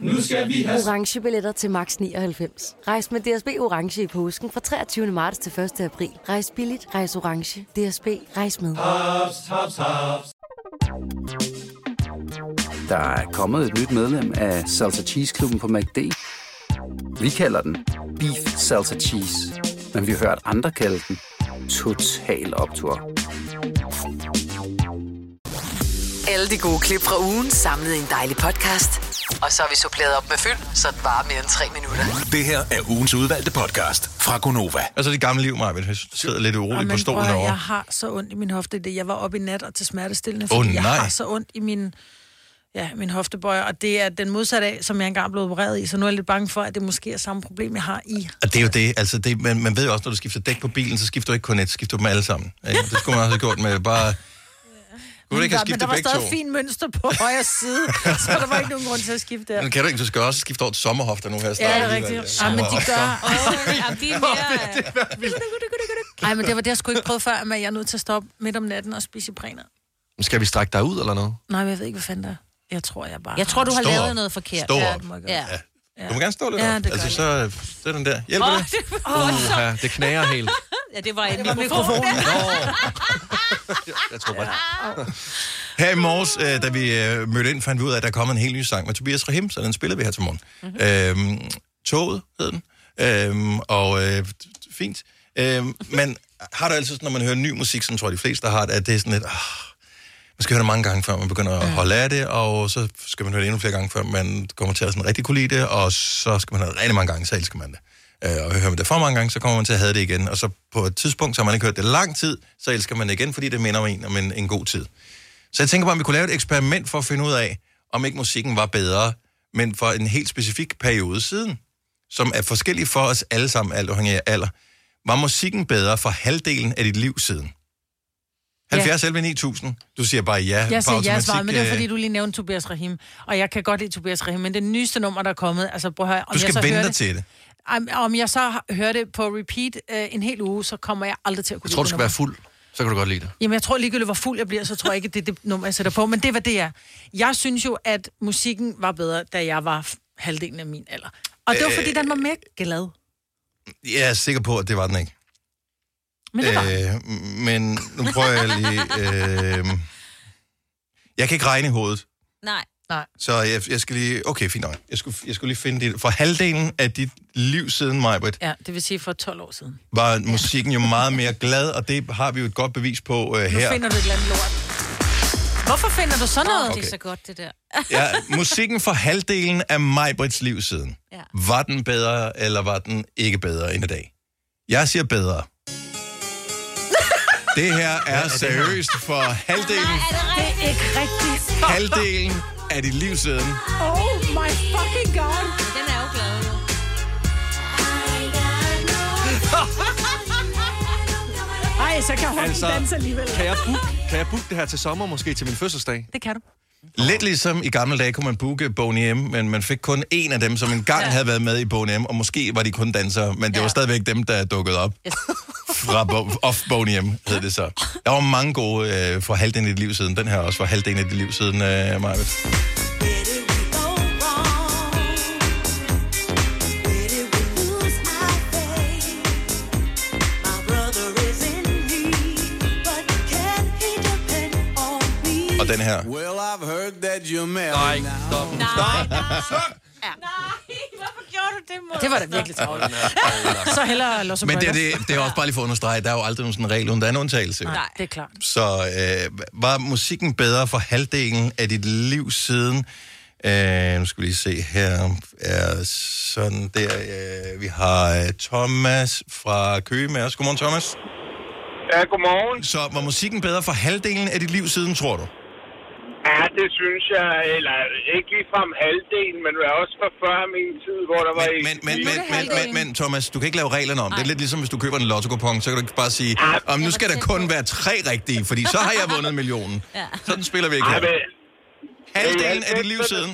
Nu skal vi have...
Orange billetter til max 99. Rejs med DSB Orange i påsken fra 23. marts til 1. april. Rejs billigt, rejs orange. DSB, rejs med.
Haps, haps, haps.
Der er kommet et nyt medlem af Salsa Cheese Klubben på MACD. Vi kalder den Beef Salsa Cheese, men vi har hørt andre kalde den Total Optor.
Alle de gode klip fra ugen samlet i en dejlig podcast. Og så har vi suppleret op med fyld, så det varer mere end tre minutter.
Det her er ugens udvalgte podcast fra Gonova.
Altså det gamle liv, Maja, jeg sidder lidt uroligt på stolen derovre.
jeg har så ondt i min hofte. Det, jeg var oppe i nat og til smertestillende, fordi jeg
nej.
har så ondt i min, ja, min hoftebøjer, og det er den modsatte af, som jeg engang blev opereret i, så nu er jeg lidt bange for, at det måske er samme problem, jeg har i.
Og det er jo det, altså det, man, man ved jo også, når du skifter dæk på bilen, så skifter du ikke kun et, så skifter du dem alle sammen. Ikke? Det skulle man også have gjort med bare... Kunne du ikke have
men
skiftet
der var
begge
stadig
to?
fint mønster på højre side, så der var ikke nogen grund til at skifte der.
Men kan du ikke, du skal også skifte over til sommerhofter nu her.
Ja, det er rigtigt. Ja, men de gør...
Ja, de er mere...
Nej, men det var det, jeg skulle ikke prøve før, men jeg er nødt til at stoppe midt om natten og spise præner.
Skal vi strække dig ud, eller noget?
Nej, men jeg ved ikke, hvad fanden det er. Jeg tror, jeg bare...
Jeg tror, du har
Stå
lavet
op.
noget forkert.
Stå
Ja,
op.
Ja.
gøre.
Ja. Du må gerne stå lidt
Ja,
op. Altså, så, så er den der. Hjælper
Åh,
det?
det så-
Ja, det knager helt.
Ja, det var en mikrofon.
Jeg tror bare...
Her i morges, øh, da vi øh, mødte ind, fandt vi ud af, at der er kommet en helt ny sang med Tobias Rahim, så den spiller vi her til morgen. Mm-hmm. Øhm, Toget hed den, øhm, og øh, fint. Øhm, men har du altid, sådan, når man hører ny musik, som tror jeg de fleste har det, at det er sådan lidt, ah, man skal høre det mange gange, før man begynder at holde af det, og så skal man høre det endnu flere gange, før man kommer til at sådan rigtig kunne lide det, og så skal man høre det rigtig mange gange, så elsker man det. Øh, og hører man det for mange gange, så kommer man til at have det igen, og så på et tidspunkt, så har man ikke hørt det lang tid, så elsker man det igen, fordi det minder om en om en, en god tid. Så jeg tænker bare, om vi kunne lave et eksperiment for at finde ud af, om ikke musikken var bedre, men for en helt specifik periode siden, som er forskellig for os alle sammen, alt afhængig af alder. Var musikken bedre for halvdelen af dit liv siden? 70 11 9000. Du siger bare ja.
Jeg siger ja svaret, men det er
øh,
fordi, du lige nævnte Tobias Rahim. Og jeg kan godt lide Tobias Rahim, men det nyeste nummer, der er kommet, altså prøv at høre, om
Du skal
jeg så hører
dig til det.
Om, jeg så hører det på repeat øh, en hel uge, så kommer jeg aldrig til at kunne
Jeg tror, du skal
det
være fuld. Så kan du godt lide det.
Jamen, jeg tror ligegyldigt, hvor fuld jeg bliver, så tror jeg ikke, det er det nummer, jeg sætter på. Men det hvad det er. Jeg synes jo, at musikken var bedre, da jeg var halvdelen af min alder. Og det var,
Øh.
fordi den var mere glad.
Jeg er sikker på, at det var den ikke.
Men det var.
Øh, men nu prøver jeg lige... Øh, jeg kan ikke regne i hovedet.
Nej.
Nej.
Så jeg, jeg skal lige... Okay, fint nok. Jeg skulle, jeg skulle lige finde det. For halvdelen af dit liv siden, Majbrit,
Ja, det vil sige for 12 år siden.
var musikken jo meget mere glad, og det har vi jo et godt bevis på uh,
Nu
her.
finder du et eller andet lort. Hvorfor finder du sådan noget?
Okay. Det er så godt, det der.
Ja, musikken for halvdelen af Majbrits liv siden.
Ja.
Var den bedre, eller var den ikke bedre end i dag? Jeg siger bedre. Det her er seriøst for halvdelen,
Det er ikke rigtigt.
halvdelen af dit liv siden.
Oh my fucking god.
Den er jo glad, jo.
Ej, så kan hun altså, danse alligevel.
kan jeg, booke, kan jeg booke det her til sommer, måske til min fødselsdag?
Det kan du.
Lidt ligesom i gamle dage kunne man booke Boney M, men man fik kun en af dem, som engang ja. havde været med i Boney M, og måske var de kun dansere, men det ja. var stadigvæk dem, der dukkede op.
Yes.
Fra Bo- Off Boney M, hed det så. Der var mange gode øh, for halvdelen af dit liv siden. Den her også for halvdelen af dit liv siden, øh, Marvitt. Og den her.
Well, I've heard that you're married
Nej, stop.
Nej, nej. Hvorfor gjorde du
Det var da virkelig travlt. Så hellere Los
Men det, er- det, det er også bare lige for at understrege, der er jo aldrig nogen sådan regel, uden der er en undtagelse.
Nej, det er klart.
Så øh, var musikken bedre for halvdelen af dit liv siden? Øh, nu skal vi lige se her. Er sådan der. Øh, vi har øh, Thomas fra Køge med os. Godmorgen, Thomas.
Ja, godmorgen.
Så var musikken bedre for halvdelen af dit liv siden, tror du?
Ja, det synes jeg, eller ikke ligefrem halvdelen, men også fra før min tid, hvor der var...
Men, men, men, men, men, men, Thomas, du kan ikke lave reglerne om. Det er lidt ligesom, hvis du køber en lotto så kan du ikke bare sige, om nu skal der kun være tre rigtige, fordi så har jeg vundet millionen.
Ja.
Sådan spiller vi ikke
Ej,
her.
men,
Halvdelen af dit liv
90'erne
siden.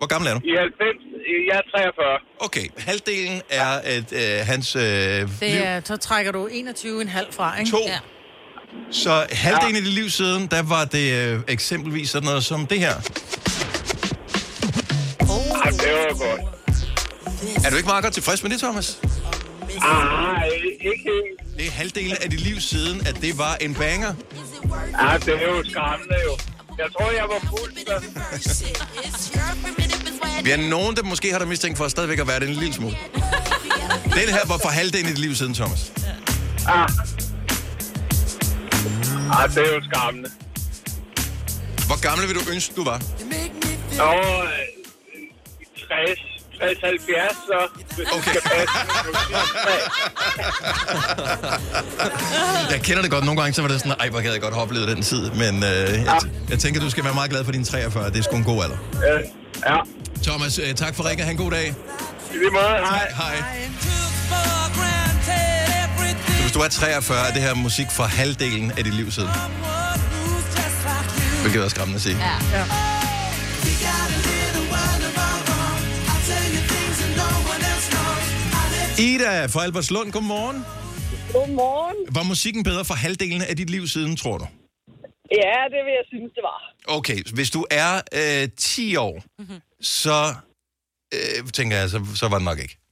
Hvor gammel er du?
I 90, jeg er 43.
Okay, halvdelen er et, øh, hans øh, liv.
Det er, så trækker du 21,5 fra, ikke?
To.
Ja.
Så halvdelen af dit liv siden, der var det øh, eksempelvis sådan noget som det her.
Ej, det var godt.
Er du ikke meget godt tilfreds med det, Thomas?
Ej, ikke helt.
Det er halvdelen af dit liv siden, at det var en banger.
Ja, det er jo skræmmende jo. Jeg tror, jeg var fuld.
Vi er nogen, der måske har dig mistænkt for stadigvæk at være det en lille smule. Den her var for halvdelen af dit liv siden, Thomas.
Ah. Ej, det er jo skræmmende.
Hvor gammel vil du ønske, du var?
Nå, øh, 60, 60, 70, så... Okay.
Jeg kender det godt. Nogle gange så var det sådan, ej, hvor gad jeg godt oplevet den tid. Men øh, jeg, jeg tænker, du skal være meget glad for din 43. Det er sgu en god alder.
Ja.
Thomas, øh, tak for ringen. Ha' en god dag.
I lige måde, hej.
Hej. Du er 43, er det her musik fra halvdelen af dit liv siden. Hvilket er skræmmende at sige.
Ja.
ja.
Ida fra Albertslund, godmorgen.
Godmorgen.
Var musikken bedre for halvdelen af dit liv siden, tror du?
Ja, det vil jeg synes, det var.
Okay, hvis du er øh, 10 år, mm-hmm. så øh, tænker jeg, så, så var det nok ikke.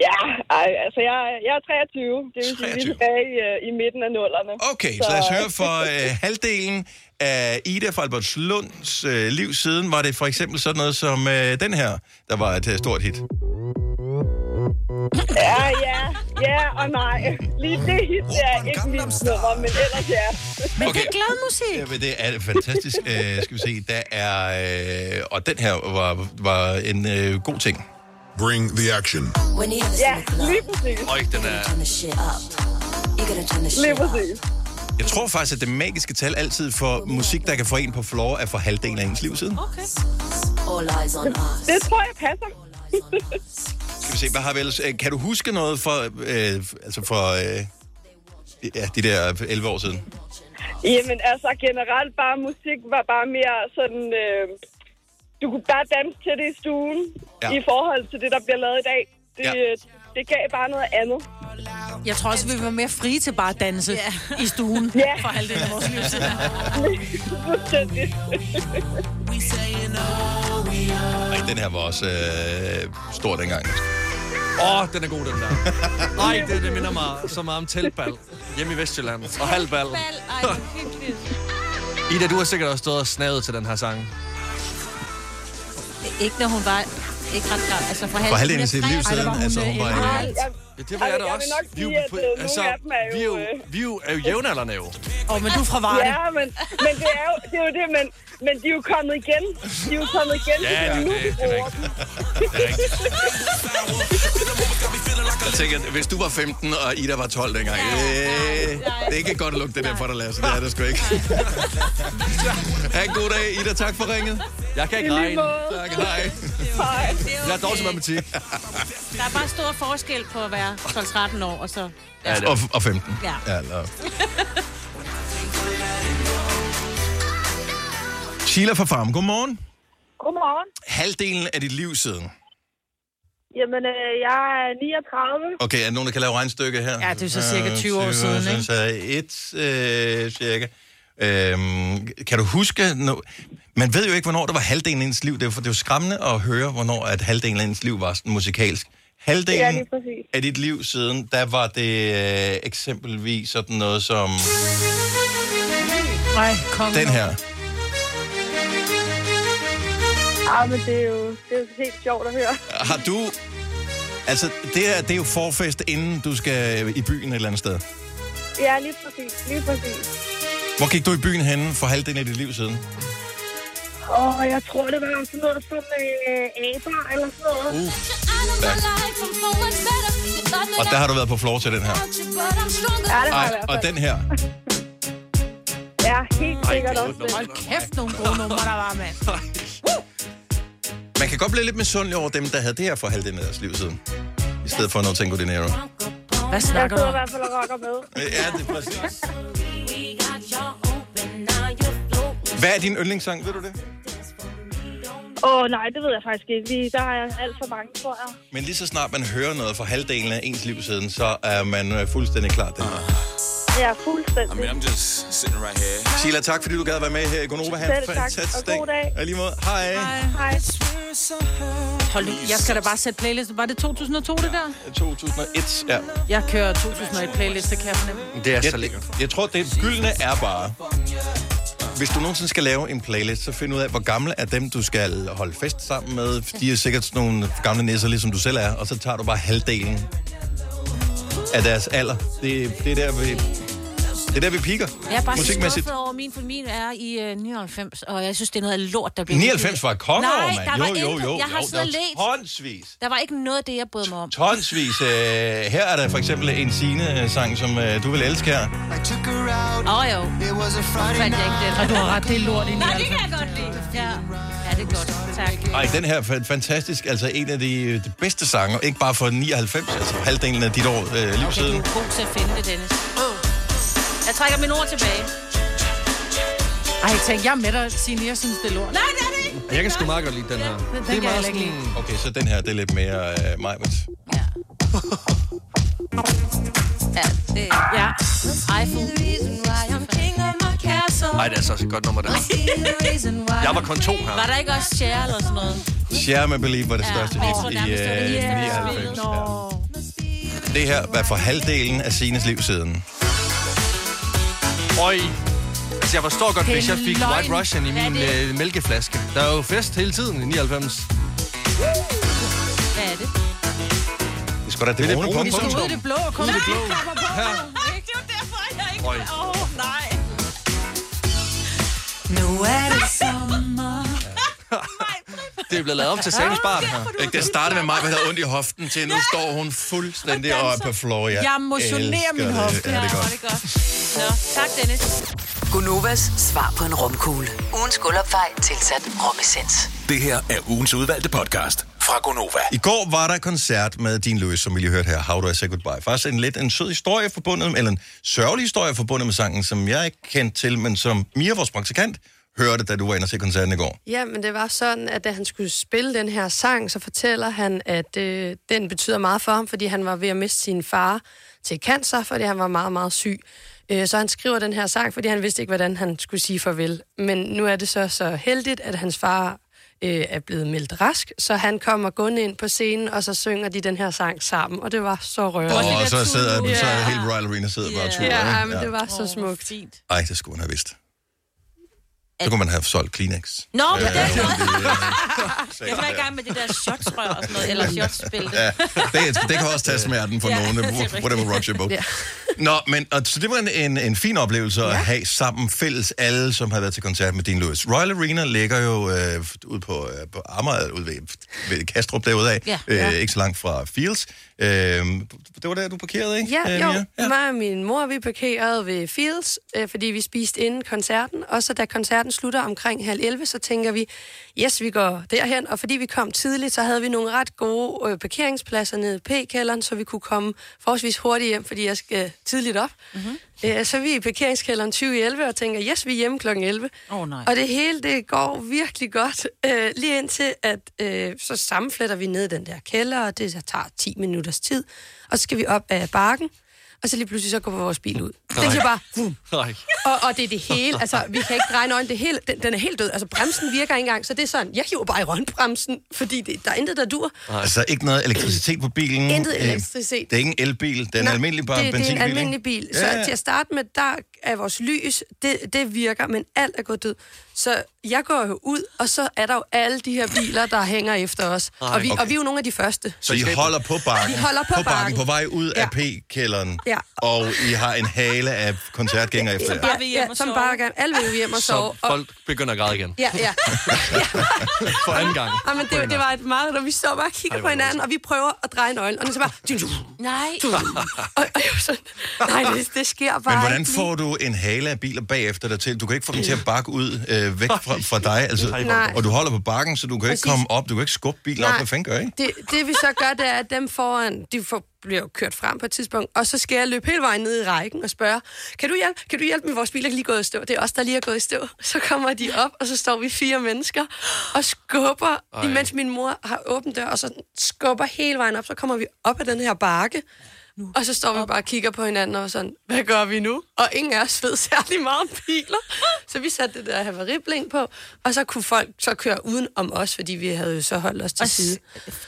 Ja, ej, altså jeg, jeg er 23. Det vil sige, vi er tilbage i, øh, i midten af nullerne.
Okay, så, så lad os høre for øh, halvdelen af Ida fra Albertslunds øh, liv siden, var det for eksempel sådan noget som øh, den her, der var et øh, stort hit.
Ja, ja, ja og nej. Lige det hit er ikke mit nummer, men ellers ja.
Men okay. det er glad musik.
Ja, men det er fantastisk. øh, skal vi se, der er... Øh, og den her var, var en øh, god ting.
Bring the action.
Ja, lige præcis.
Øj, den er...
Lige præcis.
Jeg tror faktisk, at det magiske tal altid for musik, der kan få en på floor, er for halvdelen af ens liv siden.
Okay. Det tror jeg passer.
Skal vi se, hvad har vi ellers? Øh, Kan du huske noget for, øh, altså for øh, ja, de der 11 år siden?
Jamen altså generelt bare musik var bare mere sådan... Øh, du kunne bare danse til det i stuen,
Ja.
i forhold til det, der bliver lavet i dag. Det,
Ja.
ja. det gav bare noget andet.
Jeg tror også, vi var mere frie til bare at danse ja. i stuen
Ja.
for halvdelen af vores liv siden.
Ej, den her var også øh, stor dengang.
Åh, oh, den er god, den der. Nej, det, det minder mig så meget om teltbal hjemme i Vestjylland. Og halvbal. Ida, du har sikkert også stået og snavet til den her sang.
Ikke når hun var... Ikke ret gammel. Altså for,
For halvdelen af sit liv siden, altså hun var...
Ej,
Øh,
jeg,
Ja, det var jeg da
jeg
også.
vil nok
Vi er jo
øh,
altså,
nogle af dem er
vi er
jo... øh,
vi er jo, er jo jævnaldrende jo.
Åh, oh, men du er fra Varde.
Ja, men, men det, er jo, det er jo det, men, men de er jo kommet igen. De er jo kommet igen.
Ja,
det er
det- det- det er
bruger dem.
Jeg tænker, hvis du var 15, og Ida var 12 dengang, øh, det er ikke godt at lukke det der for dig, Lasse. Det er det sgu ikke. ha' en god dag, Ida. Tak for ringet.
Jeg kan ikke regne.
Tak, hej.
Hej.
Jeg er dårlig til matematik.
Der er bare stor forskel på at være 12-13 år, og så...
Ja, og, og 15.
Ja.
ja eller. Sheila fra Farm, godmorgen.
Godmorgen.
Halvdelen af dit liv siden.
Jamen, øh, jeg er 39.
Okay, er der nogen, der kan lave regnstykke her?
Ja, det er så cirka 20 år siden, ikke?
Så et, øh, cirka. Øhm, kan du huske... No, man ved jo ikke, hvornår der var halvdelen af ens liv. Det er, for det er jo skræmmende at høre, hvornår at halvdelen af ens liv var sådan musikalsk.
Ja,
Halvdelen
præcis.
af dit liv siden, der var det øh, eksempelvis sådan noget som
Nej, kom
den her.
Ja, men det er jo, det er jo helt sjovt at høre.
Har du Altså, det er, det er jo forfest, inden du skal i byen et eller andet sted.
Ja, lige præcis. Lige præcis.
Hvor gik du i byen henne for halvdelen af dit liv siden?
Og jeg tror, det var sådan noget som øh, aber eller sådan noget.
Uh, Og der har du været på floor til den her.
Ja, det har jeg
Ej,
hvert
og den her.
Ja, helt sikkert også. det.
Hold kæft, nogle gode numre, der var, mand.
Man kan godt blive lidt misundelig over dem, der havde det her for halvdelen af deres liv siden. I stedet for noget Tango Dinero.
Hvad
Jeg
snakker du
sidder i
om?
hvert fald og rocker med.
Ja, det er præcis. Hvad er din yndlingssang, ved du det?
Åh, oh, nej, det ved jeg faktisk ikke. Lige, der er jeg alt for mange, tror jeg.
Men lige så snart man hører noget fra halvdelen af ens liv siden, så er man øh, fuldstændig klar. Det.
Ja, fuldstændig.
I mean, I'm just sitting right here.
Sheila, tak fordi du gad være med her i Gonova. Ha' en
Selv tak,
fantastisk
og god dag.
Måde. Hej.
Hej.
Hold nu, jeg skal da bare sætte playlist. Var det 2002, det der?
2001, ja.
Jeg kører 2001 playlist, det kan jeg fornemme.
Det er
jeg,
så lækkert.
Jeg tror, det gyldne er bare... Hvis du nogensinde skal lave en playlist, så find ud af, hvor gamle er dem, du skal holde fest sammen med. De er sikkert sådan nogle gamle nisser, ligesom du selv er. Og så tager du bare halvdelen af deres alder. Det, det er der, vi... Det er der, vi piker.
Jeg er bare
Musikmæssigt.
skuffet over, min for min er i øh, 99, og jeg synes, det er noget af lort, der bliver...
99 var
Nej,
mand.
der var
Jo, jo,
intet.
jo.
Jeg har
jo,
siddet let.
var Tonsvis.
Der var ikke noget af det, jeg brød mig om.
Tonsvis. Øh, her er der for eksempel en Signe-sang, som øh, du vil elske her.
Åh oh, jo. Fandt jeg ikke det.
Og du har ret, det er lort i
Nej, det kan jeg godt lide. Ja, ja det er godt. Tak.
Ej, den her er fa- fantastisk. Altså en af de, de bedste sanger. Ikke bare for 99, altså halvdelen af dit år øh, liv
Okay,
siden.
du er god til at finde det, Dennis. Jeg trækker min ord tilbage.
Ej, tænk, jeg er med dig, Signe. Jeg synes, det er lort.
Nej, det er det ikke.
Jeg kan sgu meget godt lide den her.
Den
det er meget sådan...
Okay, så den her, det er lidt mere øh, mig.
Ja, det
Ja.
Eiffel.
Ej, det er så også et godt nummer, der. Jeg var kun to her.
Var der ikke også Cher eller sådan noget?
Share My Believe var det
Ja,
største
jeg tror
hit i øh,
eneste,
99. Ja. Det her var for halvdelen af Sines liv siden.
Øj. Altså, jeg forstår godt, hvis jeg fik
løgn.
White Russian i
er
min øh, mælkeflaske. Der er jo fest hele tiden i 99.
Hvad er det?
Det skal da det,
Det er det
brune
brune
punktum.
Ud i det blå, kom
det blå.
Her.
Det var derfor, jeg ikke... Åh, oh, nej.
Nu er det sommer.
Det er blevet lavet om til Samus Bar.
Ikke, Det startede med mig, der havde ondt i hoften, til nu står hun fuldstændig og er på floor. Jeg,
Jeg motionerer min hofte.
Ja, det er godt.
det er godt. Nå, tak, Dennis.
Gunovas svar på en romkugle. Ugens guldopfej tilsat romessens.
Det her er ugens udvalgte podcast fra Gonova.
I går var der koncert med Dean Lewis, som vi lige hørte her, How Do I Say Goodbye. Faktisk en lidt en sød historie forbundet, eller en sørgelig historie forbundet med sangen, som jeg ikke kendte til, men som Mia, vores praktikant, hørte, da du var inde og se koncerten i går.
Ja, men det var sådan, at da han skulle spille den her sang, så fortæller han, at øh, den betyder meget for ham, fordi han var ved at miste sin far til cancer, fordi han var meget, meget syg. Øh, så han skriver den her sang, fordi han vidste ikke, hvordan han skulle sige farvel. Men nu er det så så heldigt, at hans far øh, er blevet meldt rask, så han kommer gående ind på scenen, og så synger de den her sang sammen, og det var så rørende.
Og så sidder så
Ja.
hele Royal Arena sidder bare og turer,
Ja, men det var så smukt.
Ej, det skulle man have vidst. Så kunne man have solgt Kleenex.
Nå, på
Ja,
den måde. Jeg var i gang med det der shotsrør og sådan noget, eller shotsspil.
Ja, det, det kan også tage smerten for
Ja,
nogen,
er
whatever your boat.
Ja.
Nå, men og, så det var en, en, en fin oplevelse at have sammen fælles alle, som har været til koncert med Dean Lewis. Royal Arena ligger jo øh, ude på, øh, på Amager, ude ved, ved Kastrup derude af,
Ja.
øh, ikke så langt fra Fields. Øh, det var der, du parkerede, ikke?
Ja,
øh,
jo. Ja. Mig og min mor, vi parkerede ved Fields, øh, fordi vi spiste inden koncerten. Og så da koncerten slutter omkring halv 11, så tænker vi, yes, vi går derhen. Og fordi vi kom tidligt, så havde vi nogle ret gode øh, parkeringspladser nede i P-kælderen, så vi kunne komme forholdsvis hurtigt hjem, fordi jeg skal tidligt op. Mm-hmm. Øh, så vi er i parkeringskælderen 2011 og tænker, yes, vi er hjemme kl. 11.
Oh, nej.
Og det hele, det går virkelig godt. Øh, lige indtil, at øh, så sammenfletter vi ned i den der kælder, og det tager 10 minutters tid. Og så skal vi op af bakken, og så lige pludselig så går vores bil ud. Den siger bare, vum.
Nej.
Og, og det er det hele. Altså, vi kan ikke dreje nøgen. Det hele, den, den er helt død. Altså, bremsen virker ikke engang. Så det er sådan, jeg hiver bare i rønbremsen, fordi det, der er intet, der dur.
Altså ikke noget elektricitet på bilen.
Intet
Øh,
elektricitet.
Det er ikke en elbil, det er en
Nej,
almindelig bare
det, det er
benzinbil.
en almindelig bil.
Ja,
Så
ja.
til at starte med, der af vores lys, det, det virker, men alt er gået død. Så jeg går jo ud, og så er der jo alle de her biler, der hænger efter os.
Ej,
og, vi,
okay.
og vi er jo nogle af de første.
Så I holder på bakken,
Vi holder på
på bakken,
bakken.
på vej ud af
Ja.
P-kælderen,
Ja.
og I har en hale af koncertgængere efter jer.
Ja, ja, som bare gerne, alle vil hjem og sove.
Så folk begynder at græde igen.
Ja, ja.
For anden gang.
Ja, men det, det var et meget, og vi står bare og kigger
Ej,
på hinanden, og vi prøver at dreje nøglen, og den så bare...
Nej.
Og, og jeg var sådan, nej, det, det sker bare
Men hvordan får du en hale af biler bagefter dig til? Du kan ikke få dem til at bakke ud øh, væk fra, fra dig, altså,
Nej.
og du holder på bakken, så du kan ikke komme op, du kan ikke skubbe bilen op.
Nej.
Hvad fanden gør I?
Det, det vi så gør, det er, at dem foran, de får, bliver jo kørt frem på et tidspunkt, og så skal jeg løbe hele vejen ned i rækken og spørge, kan du hjælpe, kan du hjælpe med vores biler lige gået i stå? Det er os, der lige er gået i stå. Så kommer de op, og så står vi fire mennesker og skubber.
Ej.
imens min mor har åbent dør, og så skubber hele vejen op, så kommer vi op ad den her bakke, nu. Og så står vi bare og kigger på hinanden og sådan, hvad gør vi nu? Og ingen af os ved særlig meget om biler. Så vi satte det der haveribling på, og så kunne folk så køre uden om os, fordi vi havde jo så holdt os til
Og
side.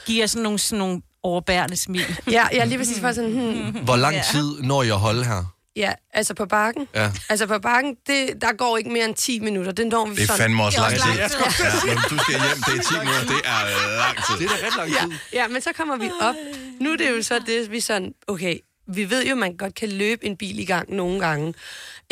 giver sådan nogle, sådan nogle overbærende smil.
Ja, ja, lige præcis. Bare sådan, hmm.
Hvor lang tid når at holde her?
Ja, altså på bakken.
Ja.
Altså på bakken, det, der går ikke mere end 10 minutter. Den når vi
Det er
sådan.
fandme også lang tid.
Ja.
Ja, men du skal hjem, det er 10 minutter, det er lang tid.
Det er da ret lang
Ja, ja, men så kommer vi op. Nu er det jo så det, vi sådan, okay, vi ved jo, man godt kan løbe en bil i gang nogle gange.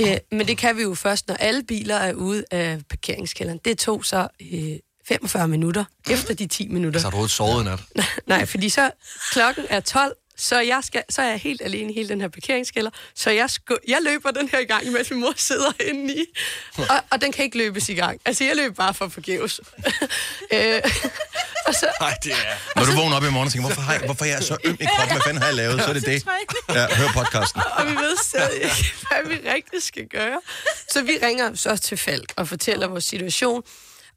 Øh, men det kan vi jo først, når alle biler er ude af parkeringskælderen. Det tog så øh, 45 minutter efter de 10 minutter.
Så har du ikke sovet i nat?
Nej, fordi så klokken er 12, så, jeg skal, så er jeg helt alene i hele den her parkeringskælder. Så jeg, sku, jeg løber den her i gang, mens min mor sidder inde i. Og, og den kan ikke løbes i gang. Altså, jeg løber bare for forgæves. øh, og så,
Nej, det er...
Når du vågner op i morgen og tænker, hvorfor, har jeg, hvorfor er jeg så øm i kroppen? Hvad fanden har jeg lavet? Så er det det. Ja, hør podcasten.
og vi ved stadig ikke, hvad vi rigtig skal gøre. Så vi ringer så til Falk og fortæller vores situation.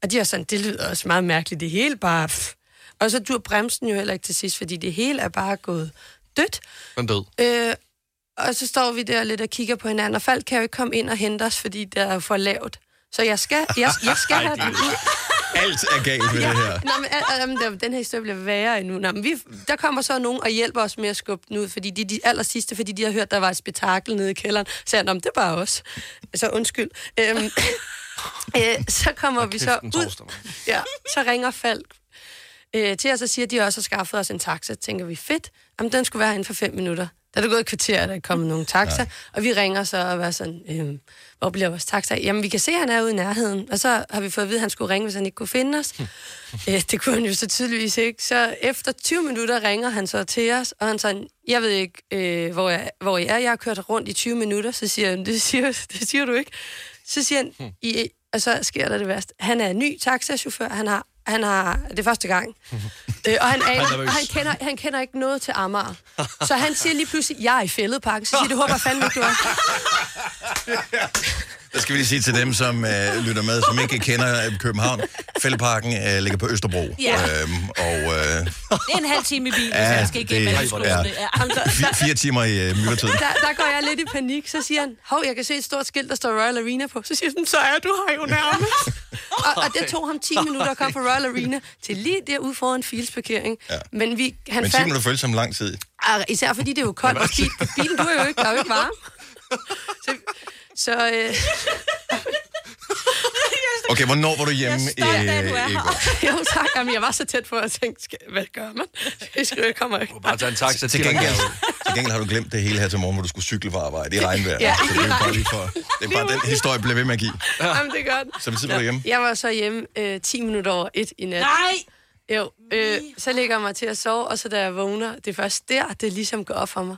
Og de er sådan, det lyder også meget mærkeligt. Det hele bare... pff. Og så dur bremsen jo heller ikke til sidst, fordi det hele er bare gået dødt.
Den død.
Øh, og så står vi der lidt og kigger på hinanden, og Falk kan jo ikke komme ind og hente os, fordi det er for lavt. Så jeg skal, jeg, jeg skal have
det-
den ud.
Alt er galt med det her.
Nå, men, al- al- den- her historie bliver værre endnu. Nå, men vi, der kommer så nogen og hjælper os med at skubbe den ud, fordi de, de aller sidste, fordi de har hørt, der var et spektakel nede i kælderen. Så jeg, "Nå, men det er bare os. Så undskyld. Øhm, øh, så kommer vi så ud. Ja, så ringer Falk øh, til os og siger, at de også har skaffet os en taxa. Tænker vi, fedt. Jamen, den skulle være inden for fem minutter. Der er det gået et kvarter, der er kommet nogen taxa, ja. og vi ringer så og var sådan, øhm, hvor bliver vores taxa? Jamen, vi kan se, at han er ude i nærheden, og så har vi fået at vide, at han skulle ringe, hvis han ikke kunne finde os. øh, det kunne han jo så tydeligvis ikke. Så efter 20 minutter ringer han så til os, og han sådan, jeg ved ikke, øh, hvor, jeg, hvor jeg er. Jeg har kørt rundt i 20 minutter, så siger han, det siger, det siger du ikke. Så siger han, I, og så sker der det værste. Han er ny taxachauffør, han har han har, det er første gang. øh, og han,
er
aner, og han, kender, han kender ikke noget til Amager. Så han siger lige pludselig, jeg er i fældeparken. Så siger det håber jeg fandme ikke, du er.
Der skal vi lige sige til dem, som øh, lytter med, som ikke kender øh, København. Fældeparken øh, ligger på Østerbro.
Ja.
Øhm, og øh,
Det er en halv time i bil,
Ja,
man skal igennem
det- ja.
Ja.
fire, fire timer i øh, myldretiden.
Der, der går jeg lidt i panik. Så siger han, hov, jeg kan se et stort skilt, der står Royal Arena på. Så siger jeg, sådan, så er du her jo nærmest. og, og det tog ham 10 minutter at komme fra Royal Arena til lige derude foran Fields parkering.
Ja.
Men vi, han
Men 10
fandt,
minutter føles som lang tid.
Ah, især fordi det er jo koldt, og bil, bilen du er jo ikke, der er jo ikke varme. Så, så øh,
Okay, hvornår var du hjemme i,
stolt af, at du er her. jo, tak. Jamen, jeg var så tæt på, at jeg skal, hvad gør man? Jeg skal jeg kommer ikke.
Bare tage en taxa
Til gengæld, til gengæld har du glemt det hele her til morgen, hvor du skulle cykle på arbejde i regnvejr.
Ja,
så det er bare
regn.
lige for... Det er bare den historie, bliver ved med at give.
Jamen, det er godt.
Så tid var du hjemme?
Jeg var så hjemme øh, 10 minutter over et i nat.
Nej!
Jo, øh, så ligger jeg mig til at sove, og så da jeg vågner, det er først der, det ligesom går op for mig.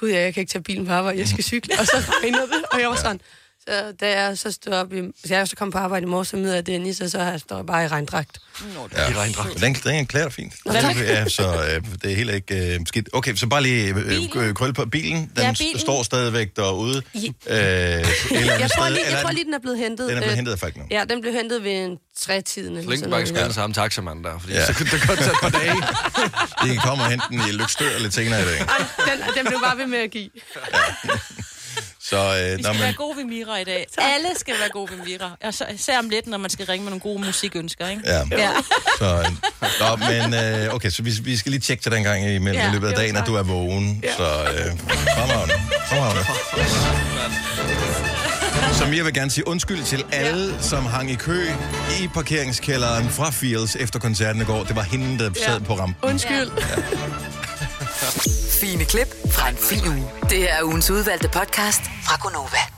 Gud, ja, jeg kan ikke tage bilen på arbejde, jeg skal cykle. Og så regner det, og jeg var sådan... Så da jeg så stod op i... Så jeg så kom på arbejde i morges, så møder jeg Dennis, og så har jeg stået bare i regndragt.
Ja. Men Den, den klæder fint. Ja, så øh, det er heller ikke øh, skidt. Okay, så bare lige øh, øh, krøl på bilen. Den
Ja,
ja,
bilen.
står stadigvæk derude.
Ja.
Øh,
Jeg tror, lige, jeg tror
er
lige, den er blevet hentet.
Den er blevet
øh,
hentet af Falk nu.
Ja, den blev hentet ved en trætiden.
Så
Eller
længe bare ikke skal den samme taxamand der, fordi
Ja.
ja. så kunne det godt tage et par dage.
De kan komme og hente den i Lykstør lidt senere i dag.
Den, den blev bare ved med at give.
Så, øh,
vi skal man...
være
gode ved Mira i dag. Tak. Alle skal være gode ved Mira. Og så, især om lidt, når man skal ringe med nogle gode musikønsker, ikke?
Ja.
ja.
Så, øh, nå, men øh, okay, så vi, vi skal lige tjekke til den gang i, mellem,
ja,
i løbet af dagen,
tak.
at du er vågen.
Ja.
Så øh, fremragende. Fremragende. Så Mia vil gerne sige undskyld til alle, ja. som hang i kø i parkeringskælderen fra Fields efter koncerten i går. Det var hende, der sad ja. på rampen.
Undskyld. Ja.
Fine klip fra en fin uge. Det er ugens udvalgte podcast fra Gonova.